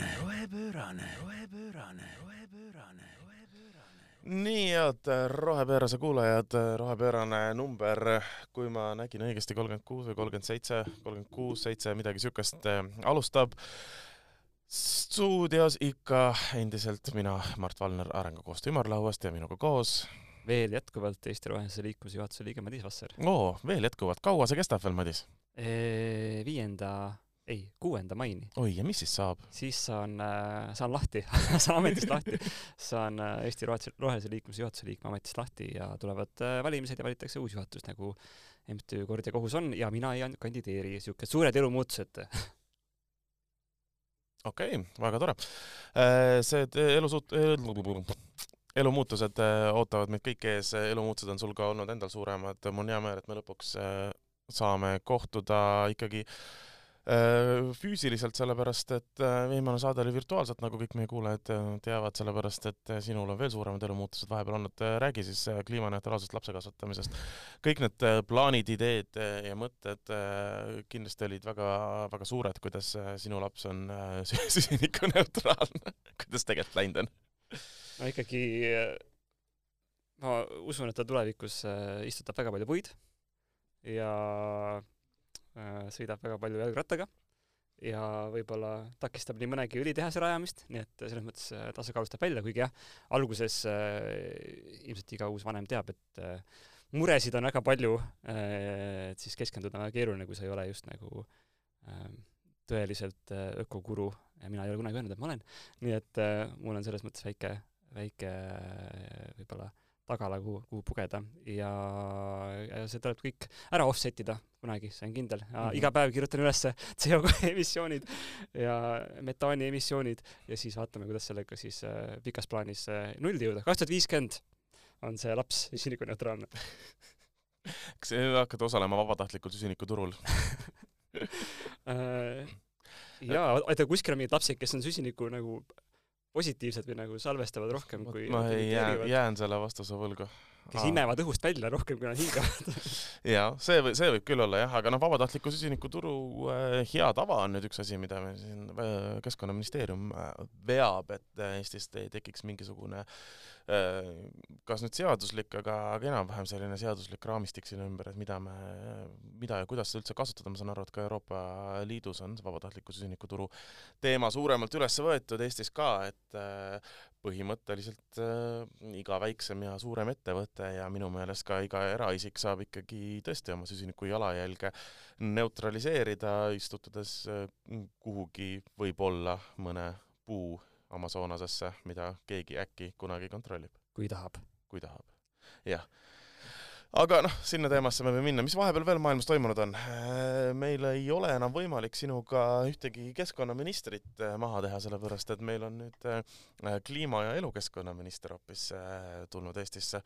rohepöörane, rohepöörane, rohepöörane, rohepöörane, rohepöörane. nii head äh, rohepöörase kuulajad, äh, rohepöörane number, kui ma nägin õigesti, kolmkümmend kuus või kolmkümmend seitse, kolmkümmend kuus, seitse, midagi niisugust äh, alustab stuudios ikka endiselt mina, Mart Valner Arengukoostöö ümarlauast ja minuga koos veel jätkuvalt Eesti Rohelise Liikumise juhatuse liige Madis Vasser. oo, veel jätkuvalt, kaua see kestab veel, Madis? Viienda ei, kuuenda maini. oi, ja mis siis saab? siis saan äh,, saan lahti saan ametist lahti. saan äh, Eesti Rohelise, Rohelise Liikumise juhatuse liikme ametist lahti ja tulevad äh, valimised ja valitakse uus juhatus, nagu MTÜ Kord ja Kohus on ja mina ei kandideeri, niisugused suured elumuutused okei okay,, väga tore. see elusuut-, elumuutused ootavad meid kõik ees, elumuutused on sul ka olnud endal suuremad, mul on hea meel, et me lõpuks saame kohtuda ikkagi äh, Äh, füüsiliselt, sellepärast et äh, viimane saade oli virtuaalselt, nagu kõik meie kuulajad äh, teavad, sellepärast et sinul on veel suuremad elumuutused vahepeal olnud. räägi siis kliimaneutraalsest lapse kasvatamisest. kõik need plaanid, ideed ja mõtted kindlasti olid väga, väga suured, kuidas sinu laps on süsinikuneutraalne kuidas tegelikult läinud on? no ikkagi ma usun, et ta tulevikus istutab väga palju puid ja Äh, sõidab väga palju jalgrattaga ja võib-olla takistab nii mõnegi õlitehase rajamist, nii et selles mõttes äh, tasakaalustab välja, kuigi jah, alguses äh, ilmselt iga uus vanem teab, et äh, muresid on väga palju äh,, et siis keskenduda on väga keeruline, kui sa ei ole just nagu äh, tõeliselt äh, ökoguru ja mina ei ole kunagi öelnud, et ma olen. nii et äh, mul on selles mõttes väike, väike äh, võib-olla tagala, kuhu, kuhu pugeda ja, ja see tuleb kõik ära offset ida kunagi, see on kindel. Mm -hmm. iga päev kirjutan üles CO2 emissioonid ja metaani emissioonid ja siis vaatame, kuidas sellega siis äh, pikas plaanis äh, nulli jõuda. kaks tuhat viiskümmend on see laps süsinikuneutraalne kas hakkad osalema vabatahtlikult süsinikuturul äh, jaa, oota, kuskil on mingid lapsed, kes on süsiniku nagu positiivsed või nagu salvestavad rohkem kui ma ei jää, jään selle vastuse võlgu. kes Aa. imevad õhust välja rohkem, kui nad hingavad jaa, see või, see võib küll olla jah, aga noh, vabatahtliku süsinikuturu äh, hea tava on nüüd üks asi, mida me siin äh, Keskkonnaministeerium äh, veab, et äh, Eestist ei tekiks mingisugune äh, kas nüüd seaduslik, aga, aga enam-vähem selline seaduslik raamistik sinna ümber, et mida me, mida ja kuidas üldse kasutada, ma saan aru, et ka Euroopa Liidus on vabatahtliku süsinikuturu teema suuremalt üles võetud, Eestis ka, et äh, põhimõtteliselt äh, iga väiksem ja suurem ettevõte ja minu meelest ka iga eraisik saab ikkagi tõesti oma süsiniku jalajälge neutraliseerida, istutades äh, kuhugi võib-olla mõne puu Amazonasesse, mida keegi äkki kunagi kontrollib. kui tahab. kui tahab, jah aga noh, sinna teemasse me võime minna, mis vahepeal veel maailmas toimunud on? Äh, meil ei ole enam võimalik sinuga ühtegi keskkonnaministrit äh, maha teha, sellepärast et meil on nüüd äh, kliima- ja elukeskkonnaminister hoopis tulnud Eestisse.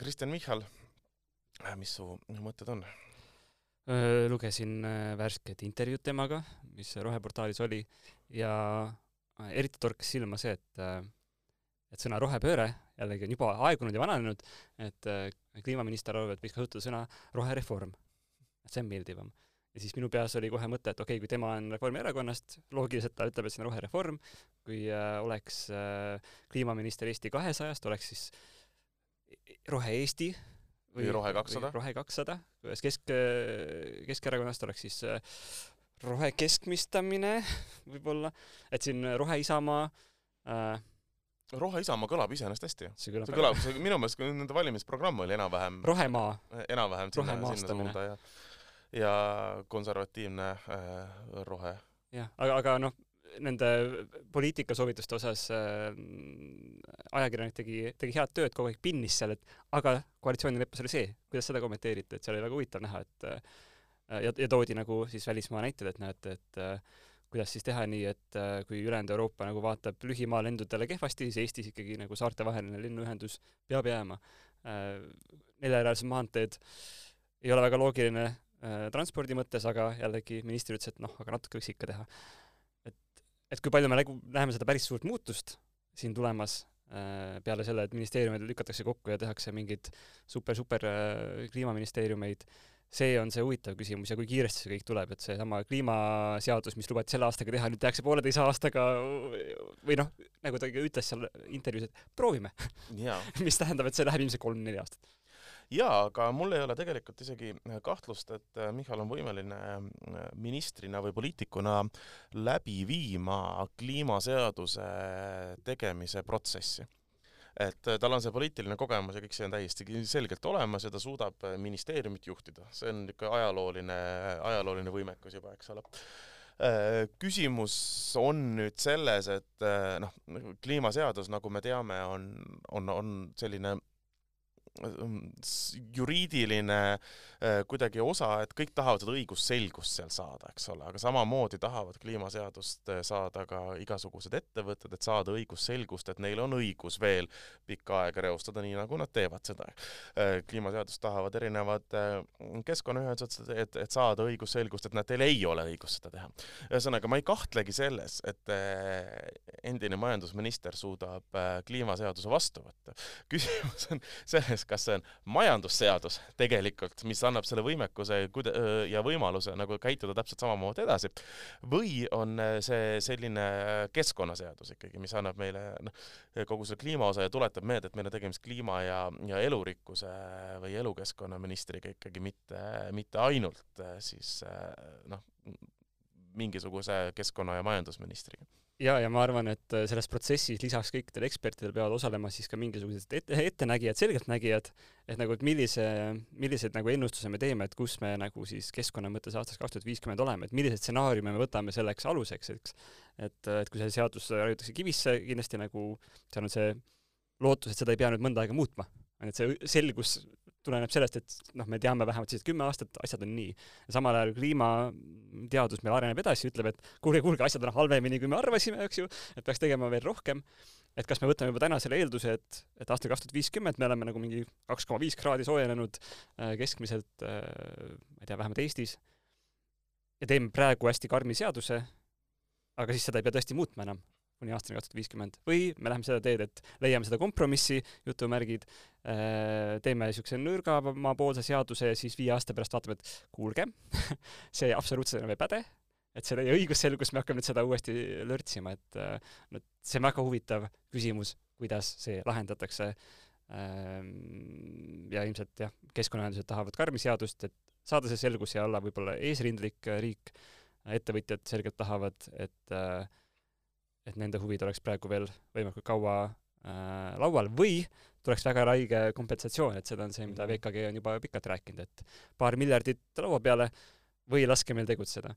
Kristjan Michal, mis su mõtted on? lugesin värsket intervjuud temaga, mis Roheportaalis oli ja eriti torkas silma see, et et sõna rohepööre jällegi on juba aegunud ja vananenud, et äh, kliimaminister arvab, et võiks kasutada sõna rohereform. et see on meeldivam. ja siis minu peas oli kohe mõte, et okei okay,, kui tema on Reformierakonnast, loogiliselt ta ütleb, et see on rohereform, kui äh, oleks äh, kliimaminister Eesti kahesajast, oleks siis Rohe-Eesti või Rohe kakssada. Rohe kakssada, kesk, Keskerakonnast oleks siis äh, rohekeskmistamine võib-olla, et siin Rohe-Isamaa äh, rohe-Isamaa kõlab iseenesest hästi. see kõlab, see kõlab, see minu meelest nende valimisprogramm oli enam-vähem rohemaa. enam-vähem sinna, sinna suunda ja ja konservatiivne äh, rohe. jah, aga, aga noh, nende poliitikasoovituste osas äh, ajakirjanik tegi, tegi head tööd, kogu aeg pinnis seal, et aga koalitsioonileppes oli see, kuidas seda kommenteerite, et seal oli väga huvitav näha, et äh, ja, ja toodi nagu siis välismaa näited, et näete, et äh, kuidas siis teha nii, et äh, kui ülejäänud Euroopa nagu vaatab lühimaalendudele kehvasti, siis Eestis ikkagi nagu saartevaheline lennuühendus peab jääma. Äh, neljarealised maanteed ei ole väga loogiline äh, transpordi mõttes, aga jällegi minister ütles, et noh, aga natuke võiks ikka teha. et, et kui palju me nagu näeme seda päris suurt muutust siin tulemas, peale selle, et ministeeriumid lükatakse kokku ja tehakse mingeid super-super kliimaministeeriumeid, see on see huvitav küsimus ja kui kiiresti see kõik tuleb, et seesama kliimaseadus, mis lubati selle aastaga teha, nüüd tehakse pooleteise aastaga või noh, nagu ta ütles seal intervjuus, et proovime. Mis tähendab, et see läheb ilmselt kolm-neli aastat. Jaa, aga mul ei ole tegelikult isegi kahtlust, et äh, Michal on võimeline äh, ministrina või poliitikuna läbi viima kliimaseaduse tegemise protsessi et äh, tal on see poliitiline kogemus ja kõik see on täiesti selgelt olemas ja ta suudab ministeeriumit juhtida, see on ikka ajalooline, ajalooline võimekus juba, eks ole. Küsimus on nüüd selles, et noh, kliimaseadus, nagu me teame, on, on, on selline juriidiline äh, kuidagi osa, et kõik tahavad seda õigusselgust seal saada, eks ole, aga samamoodi tahavad kliimaseadust äh, saada ka igasugused ettevõtted, et saada õigusselgust, et neil on õigus veel pikka aega reostada, nii nagu nad teevad seda. Äh, kliimaseadust tahavad erinevad keskkonnaühendused, et, et saada õigusselgust, et näed, teil ei ole õigust seda teha. ühesõnaga, ma ei kahtlegi selles, et endine majandusminister suudab kliimaseaduse vastu võtta. küsimus on selles, küsimus, kas see on majandusseadus tegelikult, mis annab selle võimekuse ja võimaluse nagu käituda täpselt samamoodi edasi, või on see selline keskkonnaseadus ikkagi, mis annab meile noh, kogu selle kliimaosa ja tuletab meelde, et meil on tegemist kliima ja, ja elurikkuse või elukeskkonna ministriga ikkagi mitte, mitte ainult siis noh, mingisuguse keskkonna- ja majandusministriga ja, ja ma arvan, et äh, selles protsessis lisaks kõikidele ekspertidele peavad osalema siis ka mingisugused ette, ettenägijad, selgeltnägijad, et nagu, et millise, milliseid nagu ennustuse me teeme, et kus me nagu siis keskkonna mõttes aastaks kaks tuhat viiskümmend oleme, et milliseid stsenaariume me võtame selleks aluseks, eks. et, et kui see seadus raiutakse kivisse, kindlasti nagu seal on see lootus, et seda ei pea nüüd mõnda aega muutma. et see selgus tuleneb sellest, et noh, me teame vähemalt siis, et kümme aastat asjad on nii. samal ajal kliimateadus meil areneb edasi, ütleb, et kuulge, kuulge, asjad on halvemini, kui me arvasime, eks ju, et peaks tegema veel rohkem. et kas me võtame juba täna selle eelduse, et, et aastal kaks tuhat viiskümmend me oleme nagu mingi kaks koma viis kraadi soojenenud äh, keskmiselt äh,, ma ei tea, vähemalt Eestis, ja teeme praegu hästi karmi seaduse, aga siis seda ei pea tõesti muutma enam kuni aastani kaks tuhat viiskümmend. Või me läheme seda teed, et leiame seda kompromissi, jutumärgid, äh, teeme niisuguse nõrgamapoolse seaduse ja siis viie aasta pärast vaatame, et kuulge see absoluutselt enam ei päde, et selle õigusselgus, me hakkame nüüd seda uuesti lörtsima, et no äh, see on väga huvitav küsimus, kuidas see lahendatakse. Ähm, ja ilmselt jah, keskkonnaühendused tahavad karmi seadust, et saada see selgus ja olla võib-olla eesrindlik riik, ettevõtjad selgelt tahavad, et äh, et nende huvid oleks praegu veel võimalikult kaua äh, laual või tuleks väga räige kompensatsioon, et seda on see, mida mhm. VKG on juba pikalt rääkinud, et paar miljardit laua peale või laske meil tegutseda.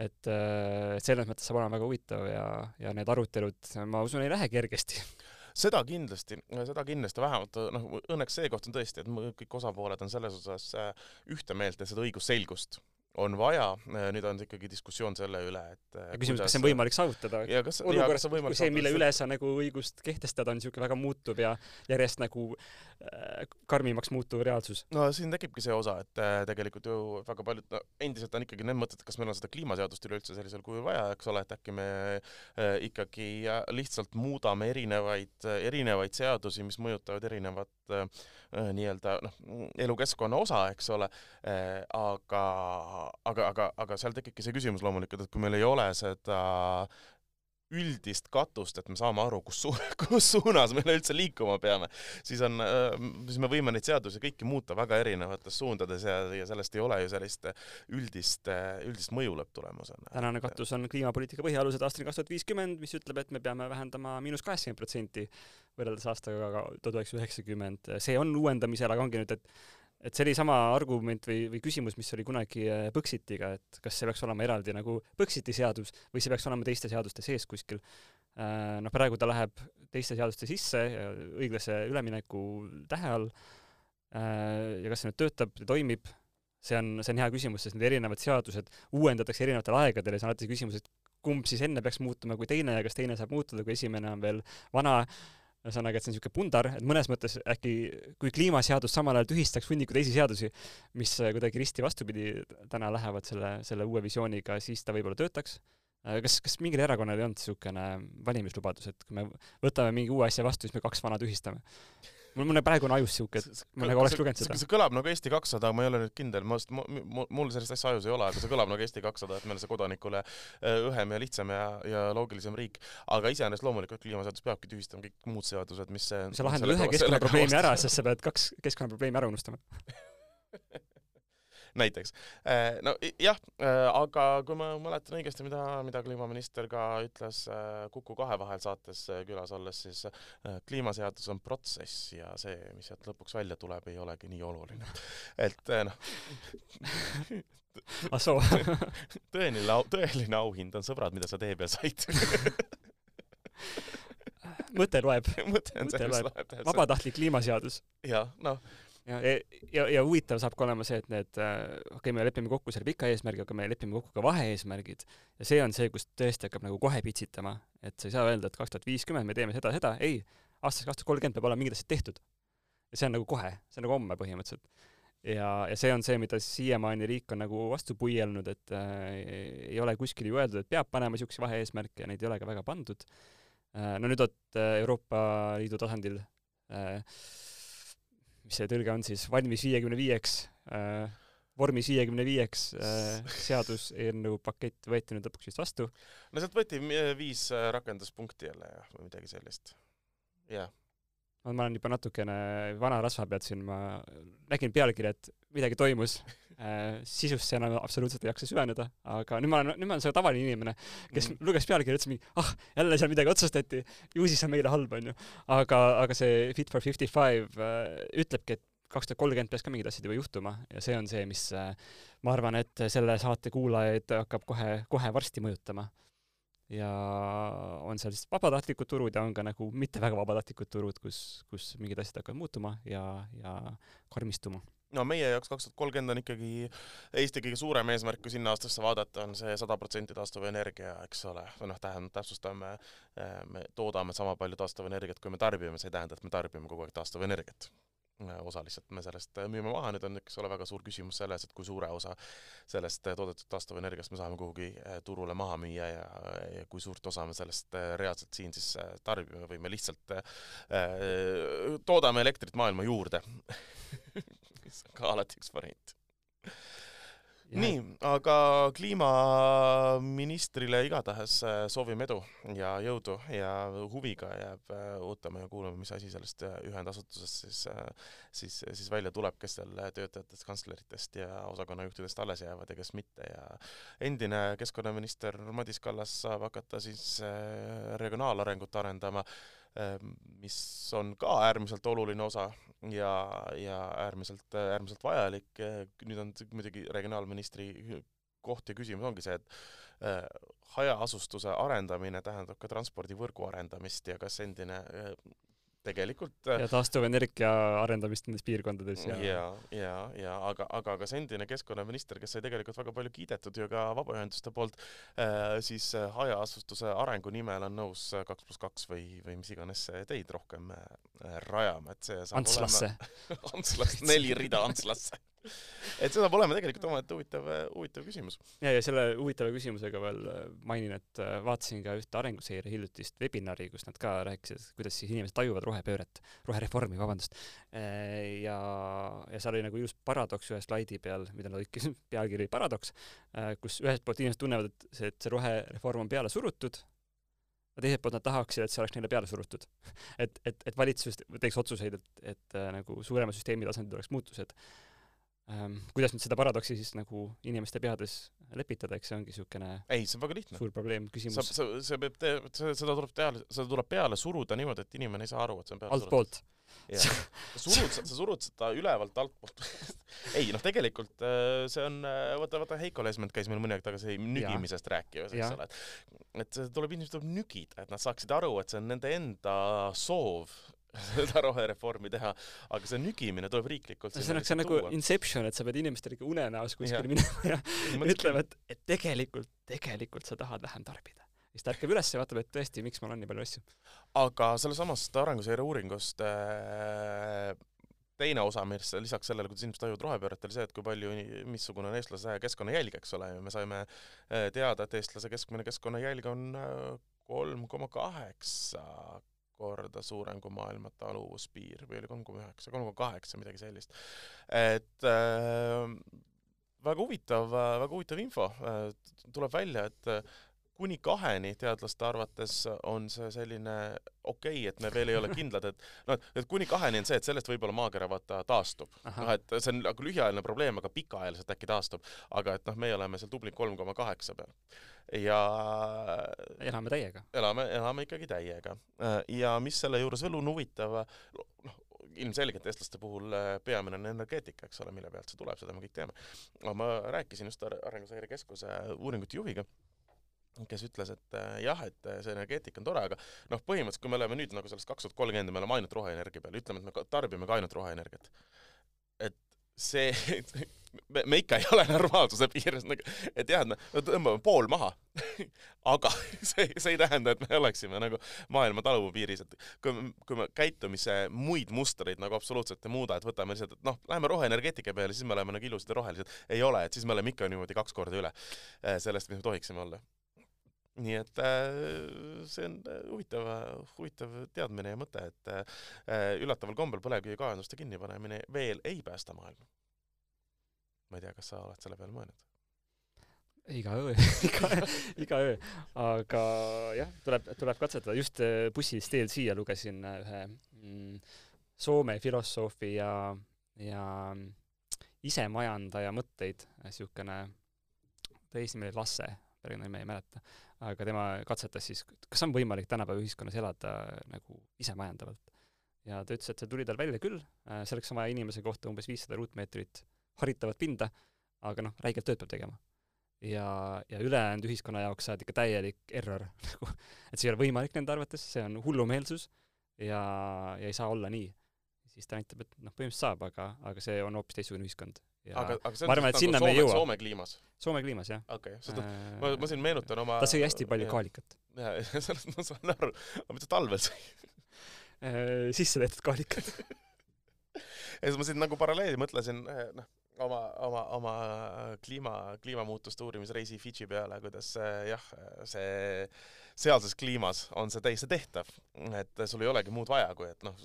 et äh, selles mõttes saab olema väga huvitav ja, ja need arutelud, ma usun, ei lähe kergesti seda kindlasti, seda kindlasti, vähemalt noh, õnneks seekord on tõesti, et kõik osapooled on selles osas äh, ühte meelt ja seda õigusselgust on vaja, nüüd on ikkagi diskussioon selle üle, et ja küsimus, kas see on võimalik saavutada? olukorras, kui see, mille üle sa nagu õigust kehtestada, on niisugune väga muutuv ja järjest nagu äh, karmimaks muutuv reaalsus. no siin tekibki see osa, et äh, tegelikult ju väga paljud, no endiselt on ikkagi need mõtted, kas meil on seda kliimaseadust üleüldse sellisel kujul vaja, eks ole, et äkki me äh, ikkagi lihtsalt muudame erinevaid, erinevaid seadusi, mis mõjutavad erinevat äh, nii-öelda noh, elukeskkonna osa, eks ole äh,, aga aga, aga, aga seal tekibki see küsimus loomulikult, et kui meil ei ole seda üldist katust, et me saame aru, kus su-, kus suunas me üleüldse liikuma peame, siis on, siis me võime neid seadusi kõiki muuta väga erinevates suundades ja, ja sellest ei ole ju sellist üldist, üldist mõju lõpptulemusena. tänane katus on kliimapoliitika põhialused aastani kaks tuhat viiskümmend, mis ütleb, et me peame vähendama miinus kaheksakümmend protsenti võrreldes aastaga tuhat üheksasada üheksakümmend. see on uuendamisel, aga ongi nüüd, et et see oli sama argument või, või küsimus, mis oli kunagi äh, Põxitiga, et kas see peaks olema eraldi nagu Põxiti seadus või see peaks olema teiste seaduste sees kuskil. Äh, noh, praegu ta läheb teiste seaduste sisse õiglase ülemineku tähe all. Äh, ja kas see nüüd töötab ja toimib, see on, see on hea küsimus, sest need erinevad seadused uuendatakse erinevatel aegadel ja see on alati küsimus, et kumb siis enne peaks muutuma kui teine ja kas teine saab muutuda, kui esimene on veel vana ühesõnaga, et see on niisugune pundar, et mõnes mõttes äkki kui kliimaseadus samal ajal tühistaks hunniku teisi seadusi, mis äh, kuidagi risti vastupidi täna lähevad selle, selle uue visiooniga, siis ta võib-olla töötaks. Kas, kas mingil erakonnal ei olnud niisugune valimislubadus, et kui me võtame mingi uue asja vastu, siis me kaks vana tühistame? Mul, on praegu on ajus siuke, et ma nagu oleks lugenud seda. see kõlab nagu Eesti kakssada, ma ei ole nüüd kindel, ma just, mul sellist asja ajus ei ole, aga see kõlab nagu Eesti kakssada, et meil on see kodanikule äh, õhem ja lihtsam ja, ja loogilisem riik. aga iseenesest loomulikult kliimaseadus peabki tühistama kõik muud seadused, mis see sa lahendad ühe keskkonnaprobleemi ära, sest sa pead kaks keskkonnaprobleemi ära unustama. näiteks. no i- jah, aga kui ma mäletan õigesti, mida, mida kliimaminister ka ütles äh, Kuku kahe vahel saates külas olles, siis kliimaseadus on protsess ja see, mis sealt lõpuks välja tuleb, ei olegi nii oluline. et noh, ah soo. tõeline au, tõeline auhind on sõbrad, mida sa tee peal said. mõte loeb. mõte on see, mis loeb. vabatahtlik kliimaseadus. jah, noh, ja, ja, ja huvitav saab ka olema see, et need, okei okay,, me lepime kokku selle pika eesmärgi, aga me lepime kokku ka vahe-eesmärgid. ja see on see, kus tõesti hakkab nagu kohe pitsitama, et sa ei saa öelda, et kaks tuhat viiskümmend me teeme seda, seda, ei, aastaks kaks tuhat kolmkümmend peab olema mingid asjad tehtud. ja see on nagu kohe, see on nagu homme põhimõtteliselt. ja, ja see on see, mida siiamaani riik on nagu vastu puielnud, et äh, ei ole kuskil ju öeldud, et peab panema niisuguseid vahe-eesmärke ja neid ei ole ka väga pandud äh,. no nüüd vot äh, Euroopa Liidu tasandil äh, mis see tõlge on siis, valmis viiekümne viieks äh,, vormis viiekümne viieks äh, seaduseelnõu pakett võeti nüüd lõpuks vist vastu. no sealt võeti viis äh, rakenduspunkti jälle jah, või midagi sellist. jah, no ma olen juba natukene vana rasva pealt siin, ma nägin pealkirja, et midagi toimus. sisusse enam absoluutselt ei jaksa süveneda, aga nüüd ma olen, nüüd ma olen see tavaline inimene, kes mm. luges pealkirja ja ütles mingi, ah, jälle seal midagi otsustati, ju siis on meile halb, onju. aga, aga see Fit for fifty five äh, ütlebki, et kaks tuhat kolmkümmend peaks ka mingid asjad juba juhtuma ja see on see, mis äh, ma arvan, et selle saate kuulajaid hakkab kohe, kohe varsti mõjutama. ja on seal siis vabatahtlikud turud ja on ka nagu mitte väga vabatahtlikud turud, kus, kus mingid asjad hakkavad muutuma ja, ja karmistuma. No meie jaoks kaks tuhat kolmkümmend on ikkagi Eesti kõige suurem eesmärk, kui sinna aastasse vaadata, on see sada protsenti taastuvenergia, eks ole, või noh, tähendab, täpsustame, me toodame sama palju taastuvenergiat, kui me tarbime, see ei tähenda, et me tarbime kogu aeg taastuvenergiat. osaliselt me sellest müüme maha, nüüd on, eks ole, väga suur küsimus selles, et kui suure osa sellest toodetud taastuvenergiast me saame kuhugi eh, turule maha müüa ja, ja kui suurt osa me sellest eh, reaalselt siin siis eh, tarbime või me lihtsalt eh, toodame elektrit maailma juurde mis on ka alati üks variant. nii, aga kliimaministrile igatahes äh, soovime edu ja jõudu ja huviga jääb äh, ootama ja kuulama, mis asi sellest äh, ühendasutusest siis, siis, siis välja tuleb, kes seal töötajatest, kantsleritest ja osakonnajuhtidest alles jäävad ja kes mitte. Ja endine keskkonnaminister Madis Kallas saab hakata siis regionaalarengut arendama mis on ka äärmiselt oluline osa ja, ja äärmiselt, äärmiselt vajalik. nüüd on muidugi regionaalministri koht ja küsimus ongi see, et äh, hajaasustuse arendamine tähendab ka transpordivõrgu arendamist ja kas endine äh, tegelikult ja taastuvenergia arendamist nendes piirkondades ja ja, ja, ja aga, aga kas endine keskkonnaminister, kes sai tegelikult väga palju kiidetud ju ka vabaühenduste poolt äh,, siis äh, hajaasustuse arengu nimel on nõus kaks pluss kaks või, või mis iganes teid rohkem äh, rajama, et see saab Antslasse. olema Antslasse, neli rida Antslasse. et see saab olema tegelikult omaette huvitav, huvitav küsimus. ja, ja selle huvitava küsimusega veel äh, mainin, et äh, vaatasin ka ühte Arenguseire hiljutist webinari, kus nad ka rääkisid, kuidas siis inimesed tajuvad rohepööret, rohereformi, vabandust. ja, ja seal oli nagu ilus paradoks ühe slaidi peal, mida nad ütlesid, pealkiri paradoks, kus ühelt poolt inimesed tunnevad, et see, et see rohereform on peale surutud, aga teiselt poolt nad tahaksid, et see oleks neile peale surutud. et, et, et valitsus teeks otsuseid, et, et äh, nagu suurema süsteemi tasandil oleks muutused ähm,. kuidas nüüd seda paradoksi siis nagu inimeste peades lepitada, eks see ongi niisugune ei, see on väga lihtne. suur probleem, sa, küsimus sa, see peab te-, seda tuleb peale, seda tuleb peale suruda niimoodi, et inimene ei saa aru, et see on peale altpoolt. Sa surud, sa surud seda ülevalt altpoolt. ei noh, tegelikult äh, see on, vaata, vaata Heiko Leesment käis meil mõni aeg tagasi nügimisest rääkimas, eks ole, et et see tuleb, inimesed tuleb nügida, et nad saaksid aru, et see on nende enda soov seda rohereformi teha, aga see nügimine tuleb riiklikult see on, see on nagu Inception, et sa pead inimestele ikka unenäos Jah. kuskile minema ja ütlema, et, et tegelikult, tegelikult sa tahad vähem tarbida. siis ta ärkab üles ja vaatab, et tõesti, miks mul on nii palju asju. aga sellesamast Arenguseire uuringust äh, teine osa, mis lisaks sellele, kuidas inimesed tajuvad rohepööret, oli see, et kui palju, missugune on eestlase keskkonnajälg, eks ole, ja me saime äh, teada, et eestlase keskmine keskkonnajälg on äh, kolm koma kaheksa korda suurem kui maailma taluvuspiir või oli kolm koma üheksa, kolm koma kaheksa, midagi sellist. et äh, väga huvitav, väga huvitav info, tuleb välja, et kuni kaheni teadlaste arvates on see selline okei okay,, et me veel ei ole kindlad, et noh, et kuni kaheni on see, et sellest võib-olla maakera vaata taastub. noh, et see on nagu lühiajaline probleem, aga pikaajaliselt äkki taastub. aga et noh, meie oleme seal tubli kolm koma kaheksa peal. ja elame täiega. elame, elame ikkagi täiega. ja mis selle juures veel on huvitav, noh, ilmselgelt eestlaste puhul peamine on energeetika, eks ole, mille pealt see tuleb, seda me kõik teame. aga ma rääkisin just Arenguseire Keskuse uuringute juhiga kes ütles, et äh, jah, et äh, see energeetika on tore, aga noh, põhimõtteliselt kui me oleme nüüd nagu selles kaks tuhat kolmkümmend, me oleme ainult roheenergia peal, ütleme, et me tarbime ka ainult roheenergiat. et see me, me ikka ei ole normaalsuse piires, nagu, et jah, et me tõmbame pool maha aga see, see ei tähenda, et me oleksime nagu maailma taluvupiiris, et kui me, kui me käitumise muid mustreid nagu absoluutselt ei muuda, et võtame lihtsalt, et noh, läheme roheenergeetika peale, siis me oleme nagu ilusad ja rohelised. ei ole, et siis me oleme ikka niimoodi kaks korda üle äh, sellest, mis me tohiksime olla nii et äh, see on äh, huvitav, huvitav teadmine ja mõte, et äh, üllataval kombel põlevkivikaevanduste kinnipanemine veel ei päästa maailma. ma ei tea, kas sa oled selle peale mõelnud? iga öö iga, iga öö. aga jah, tuleb, tuleb katsetada. just bussis teel siia lugesin ühe mm, Soome filosoofi ja, ja isemajandaja mõtteid, niisugune, ta eesnimi oli Lasse, päris nime ei mäleta aga tema katsetas siis, kas on võimalik tänapäeva ühiskonnas elada nagu isemajandavalt. ja ta ütles, et see tuli tal välja küll, äh, selleks on vaja inimese kohta umbes viissada ruutmeetrit haritavat pinda, aga noh, räigelt tööd peab tegema. ja, ja ülejäänud ühiskonna jaoks sa oled ikka täielik error nagu, et see ei ole võimalik nende arvates, see on hullumeelsus ja, ja ei saa olla nii. Siis ta näitab, et noh, põhimõtteliselt saab, aga, aga see on hoopis teistsugune ühiskond aga, aga see on arvan, nagu Soome, Soome kliimas? Soome kliimas, jah. okei okay., sest noh, ma, ma siin meenutan oma ta sõi hästi palju jah. kaalikat. jaa, sellest ma saan aru, aga mida talvel sõi äh, sisse tehtud kaalikat ja siis ma siin nagu paralleeli mõtlesin, eh, noh, oma, oma, oma kliima, kliimamuutuste uurimisreisi Fidži peale, kuidas jah, see sealses kliimas on see täiesti tehtav, et sul ei olegi muud vaja, kui et noh,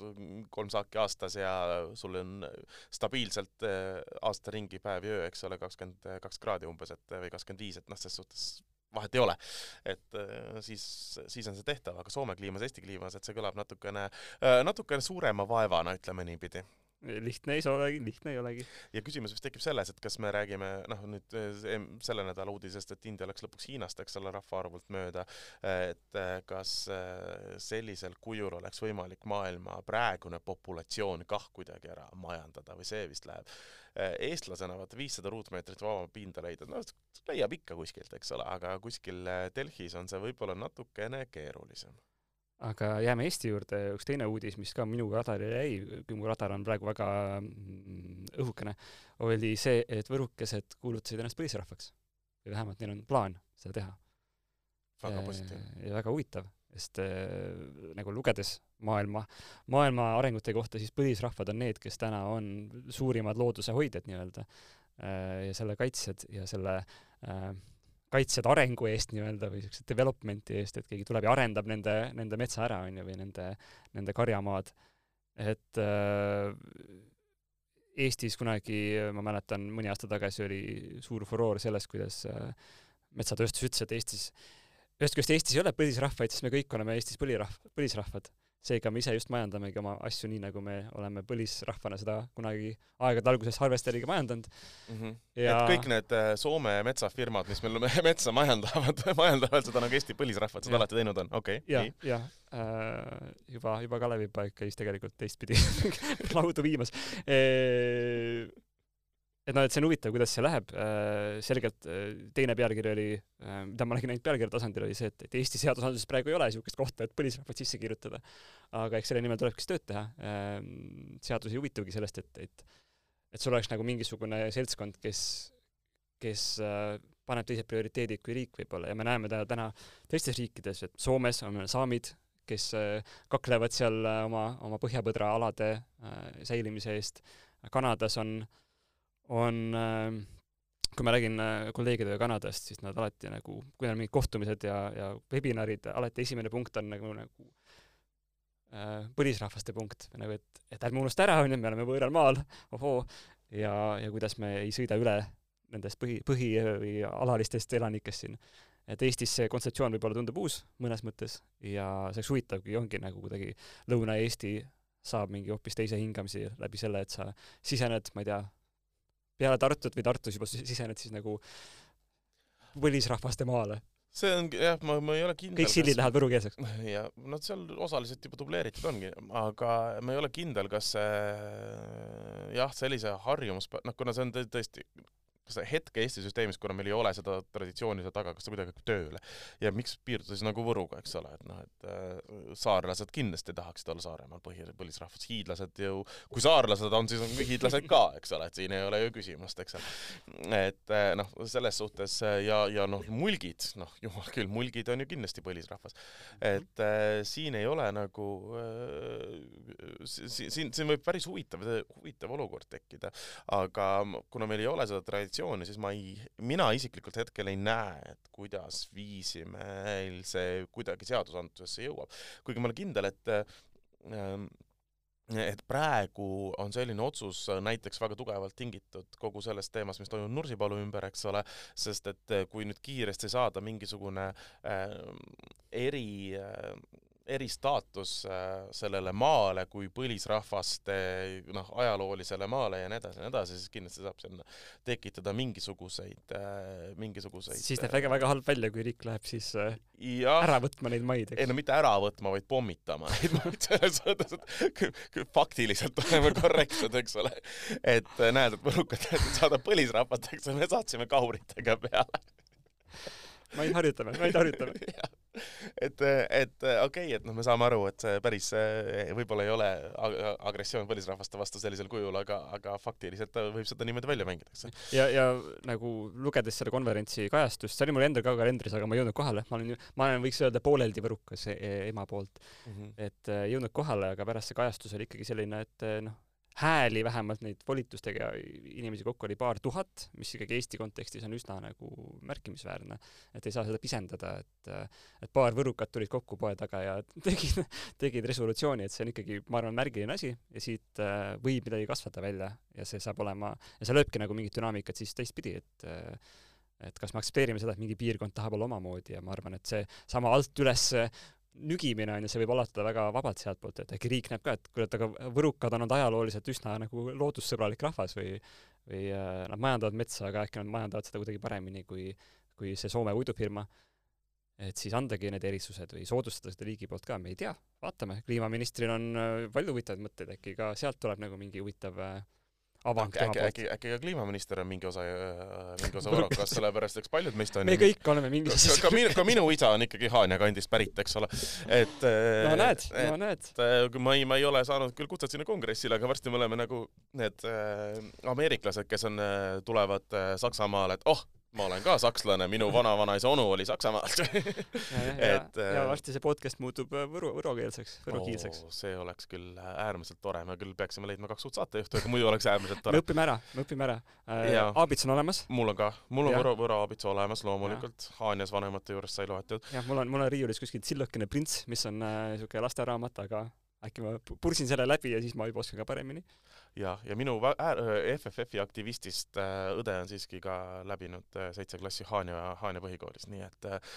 kolm saaki aastas ja sul on stabiilselt eh, aasta ringi päev ja öö, eks ole, kakskümmend kaks kraadi umbes, et või kakskümmend viis, et noh, ses suhtes vahet ei ole. et eh, siis, siis on see tehtav, aga Soome kliimas, Eesti kliimas, et see kõlab natukene, eh, natukene suurema vaevana, ütleme niipidi lihtne ei olegi, lihtne ei olegi. ja küsimus vist tekib selles, et kas me räägime noh, nüüd eh, selle nädala uudisest, et India läks lõpuks Hiinast, eks ole, rahvaarvult mööda, et eh, kas eh, sellisel kujul oleks võimalik maailma praegune populatsioon kah kuidagi ära majandada või see vist läheb eestlasena vaata viissada ruutmeetrit vaba pinda leida, no leiab ikka kuskilt, eks ole, aga kuskil Delhis on see võib-olla natukene keerulisem aga jääme Eesti juurde, üks teine uudis, mis ka minu radarile jäi, kui mu radar on praegu väga mm, õhukene, oli see, et võrukesed kuulutasid ennast põlisrahvaks. või vähemalt neil on plaan seda teha. väga positiivne. ja väga huvitav, sest äh, nagu lugedes maailma, maailma arengute kohta, siis põlisrahvad on need, kes täna on suurimad looduse hoidjad nii-öelda äh, ja selle kaitsjad ja selle äh, kaitsjad arengu eest nii-öelda või siukse development'i eest, et keegi tuleb ja arendab nende, nende metsa ära, on ju, või nende, nende karjamaad. et äh, Eestis kunagi, ma mäletan, mõni aasta tagasi oli suur furoor sellest, kuidas äh, metsatööstus ütles, et Eestis, ühest küljest Eestis ei ole põlisrahvaid, sest me kõik oleme Eestis põlirahv-, põlisrahvad seega me ise just majandamegi oma asju nii, nagu me oleme põlisrahvana seda kunagi aegade alguses harvesteriga majandanud mm. -hmm. Ja... et kõik need äh, Soome metsafirmad, mis meil metsa majandavad, majandavad seda nagu Eesti põlisrahvad seda alati teinud on, okei okay,. jah, jah äh,, juba, juba Kalevipoeg käis tegelikult teistpidi laudu viimas e et noh, et see on huvitav, kuidas see läheb, äh, selgelt äh, teine pealkiri oli, äh, mida ma nägin ainult pealkirja tasandil, oli see, et, et Eesti seadusandluses praegu ei ole niisugust kohta, et põlisrahvad sisse kirjutada. aga eks selle nimel tulebki siis tööd teha. seadus ei huvitagi sellest, et, et et sul oleks nagu mingisugune seltskond, kes, kes paneb teised prioriteedid kui riik võib-olla ja me näeme täna, täna teistes riikides, et Soomes on meil saamid, kes kaklevad seal oma, oma põhjapõdra alade säilimise eest, Kanadas on äh, on äh, kui ma räägin äh, kolleegidega Kanadast, siis nad alati nagu, kui neil on mingid kohtumised ja, ja webinarid, alati esimene punkt on nagu, nagu äh, põlisrahvaste punkt. Nagu et et ärme unusta ära onju me oleme võõral maal ohoo. Ja ja kuidas me ei sõida üle nendest põhi põhi või alalistest elanikest siin. Et Eestis see kontseptsioon võib-olla tundub uus mõnes mõttes ja see oleks huvitav kui ongi nagu kuidagi Lõuna-Eesti saab mingi hoopis teise hingamise läbi selle et sa sisened ma ei tea peale Tartut või Tartus juba si- sisened siis nagu põlisrahvaste maale see on jah, ma, ma ei ole kindel. kõik sillid lähevad võrukeelseks ja nad seal osaliselt juba dubleeritud ongi, aga ma ei ole kindel, kas see jah, sellise harjumus, noh, kuna see on tõ- tõesti kas hetke Eesti süsteemis, kuna meil ei ole seda traditsiooni seal taga, kas ta kuidagi hakkab tööle ja miks piirduda siis nagu Võruga, eks ole, et noh, et äh, saarlased kindlasti tahaksid olla Saaremaal põhi, põlisrahvas, hiidlased ju, kui saarlased on, siis on hiidlased ka, eks ole, et siin ei ole ju küsimust, eks ole. et äh, noh, selles suhtes äh, ja, ja noh, mulgid, noh, jumal küll, mulgid on ju kindlasti põlisrahvas. et äh, siin ei ole nagu äh, si- si- siin, siin võib päris huvitav, huvitav olukord tekkida, aga kuna meil ei ole seda traditsiooni, siis ma ei, mina isiklikult hetkel ei näe, et kuidas viisi meil see kuidagi seadusandlusesse jõuab. kuigi ma olen kindel, et ähm, et praegu on selline otsus näiteks väga tugevalt tingitud kogu sellest teemast, mis toimub Nursipalu ümber, eks ole, sest et kui nüüd kiiresti saada mingisugune äh, eri äh, eristaatus äh, sellele maale kui põlisrahvaste noh, ajaloolisele maale ja nii edasi ja nii edasi, siis kindlasti saab sinna tekitada mingisuguseid äh,, mingisuguseid siis näeb väga-väga halb välja kui riik läheb siis äh, jah, ära võtma neid maid ei eks no mitte ära võtma, vaid pommitama neid maid selles mõttes, et kü- kü- faktiliselt oleme korrektsed, eks ole. et äh, näed, et võrukad tahtsid saada põlisrahvateks ja me saatsime kauritega peale. maid harjutame maid harjutame et, et okei okay,, et noh, me saame aru, et see päris eh, võib-olla ei ole ag- agressioon põlisrahvaste vastu sellisel kujul, aga, aga faktiliselt võib seda niimoodi välja mängida, eks. ja ja nagu lugedes selle konverentsi kajastust see oli mul endal ka kalendris aga ma ei jõudnud kohale. Ma olen ju ma olen võiks öelda pooleldi võrukas e- ema poolt. Et äh, ei jõudnud kohale aga pärast see kajastus oli ikkagi selline et äh, noh hääli vähemalt neid volitustega inimesi kokku oli paar tuhat mis ikkagi Eesti kontekstis on üsna nagu märkimisväärne. Et ei saa seda pisendada et et paar võrukat tulid kokku poe taga ja tegid tegid resolutsiooni et see on ikkagi ma arvan märgiline asi ja siit äh, võib midagi kasvada välja ja see saab olema ja see lööbki nagu mingit dünaamikat siis teistpidi et äh, et kas me aktsepteerime seda, et mingi piirkond tahab olla omamoodi ja ma arvan, et see sama alt üles nügimine on ju, see võib ulatada väga vabalt sealtpoolt, et äkki riik näeb ka, et et aga võrukad on olnud ajalooliselt üsna nagu loodussõbralik rahvas või või äh, nad majandavad metsa, aga äkki nad majandavad seda kuidagi paremini kui kui see Soome uidufirma. Et siis andagi need erisused või soodustada seda riigi poolt ka, me ei tea, vaatame, kliimaministril on äh, palju huvitavaid mõtteid, äkki ka sealt tuleb nagu mingi huvitav äh, äkki, äkki, äkki, äkki ka kliimaminister on mingi osa, mingi osa võrokast, sellepärast eks paljud meist on me kõik oleme ka, mingis ka minu, ka minu isa on ikkagi Haanja kandist pärit, eks ole, et no näed, no näed. äh, ma ei, ma ei ole saanud küll kutset sinna kongressile, aga varsti me oleme nagu need äh, ameeriklased, kes on äh,, tulevad äh, Saksamaale, et oh, ma olen ka sakslane, minu vanavanaisa onu oli Saksamaalt ja, ja, et, ja, ja äh, varsti see podcast muutub äh, võru, võrokeelseks, võrokiilseks see oleks küll äärmiselt tore, me küll peaksime leidma kaks uut saatejuhtu, aga muidu oleks äärmiselt me tore. õpime ära, me õpime ära äh. Aabits on olemas, mul on ka, mul on Jah. võro, võroabits olemas loomulikult, Haanjas vanemate juures sai loetud. jah, mul on, mul on riiulis kuskil Tsillokene prints, mis on äh, niisugune lasteraamat, aga äkki ma pu- pursin selle läbi ja siis ma juba oskan ka paremini. ja, ja minu äär- FFF-i aktivistist äh, õde on siiski ka läbinud äh, seitse klassi Haanja, Haanja põhikoolis, nii et äh,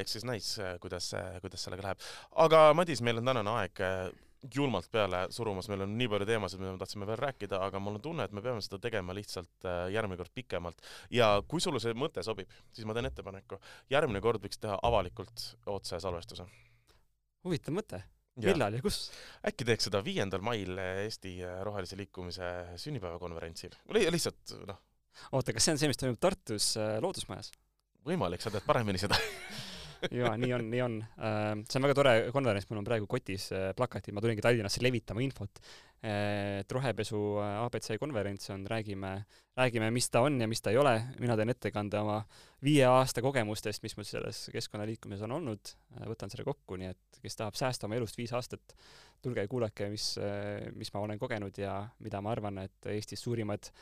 eks siis näis, kuidas, kuidas sellega läheb. aga Madis, meil on tänane aeg äh, julmalt peale surumas, meil on nii palju teemasid, mida me tahtsime veel rääkida, aga mul on tunne, et me peame seda tegema lihtsalt äh, järgmine kord pikemalt. ja kui sulle see mõte sobib, siis ma teen ettepaneku, järgmine kord võiks teha avalikult otsesalvestuse. huvitav mõte, millal ja kus? äkki teeks seda viiendal mail Eesti Rohelise Liikumise sünnipäevakonverentsil lihtsalt noh, oota, kas see on see, mis toimub Tartus äh, Loodusmajas? võimalik, sa tead paremini seda. jaa, nii on, nii on. see on väga tore konverents, mul on praegu kotis äh, plakatid, ma tulingi Tallinnasse levitama infot. et rohepesu äh, abc konverents on, räägime, räägime, mis ta on ja mis ta ei ole. mina teen ettekande oma viie aasta kogemustest, mis mul selles keskkonnaliikumises on olnud. võtan selle kokku, nii et kes tahab säästa oma elust viis aastat, tulge ja kuulake, mis, mis ma olen kogenud ja mida ma arvan, et Eestis suurimad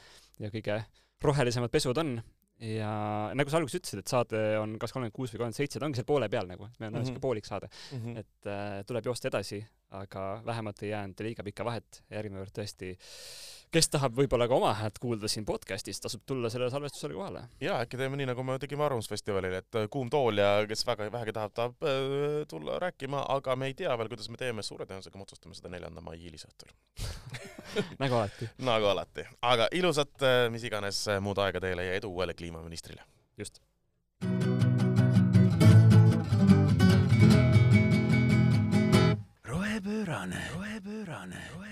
ja kõige rohelisemad pesud on ja nagu sa alguses ütlesid, et saade on kas kolmkümmend kuus või kolmkümmend seitse, ta ongi seal poole peal nagu, meil on Mhm. niisugune poolik saade, et äh, tuleb joosta edasi, aga vähemalt ei jäänud liiga pikka vahet, järgmine kord tõesti, kes tahab võib-olla ka oma häält kuulda siin podcastis, tasub tulla sellele salvestusele kohale. ja äkki teeme nii, nagu me tegime Arvamusfestivalil, et äh, kuum tool ja kes väga vähegi tahab, tahab äh, tulla rääkima, aga me ei tea veel, kuidas me teeme, suure tõenäosusega me otsustame seda neljanda mai hilisõhtul nagu alati. nagu alati, aga ilusat, äh, mis iganes muud aega teile ja edu uuele kliimaministrile! just. Rohepöörane, rohepöörane, rohepöörane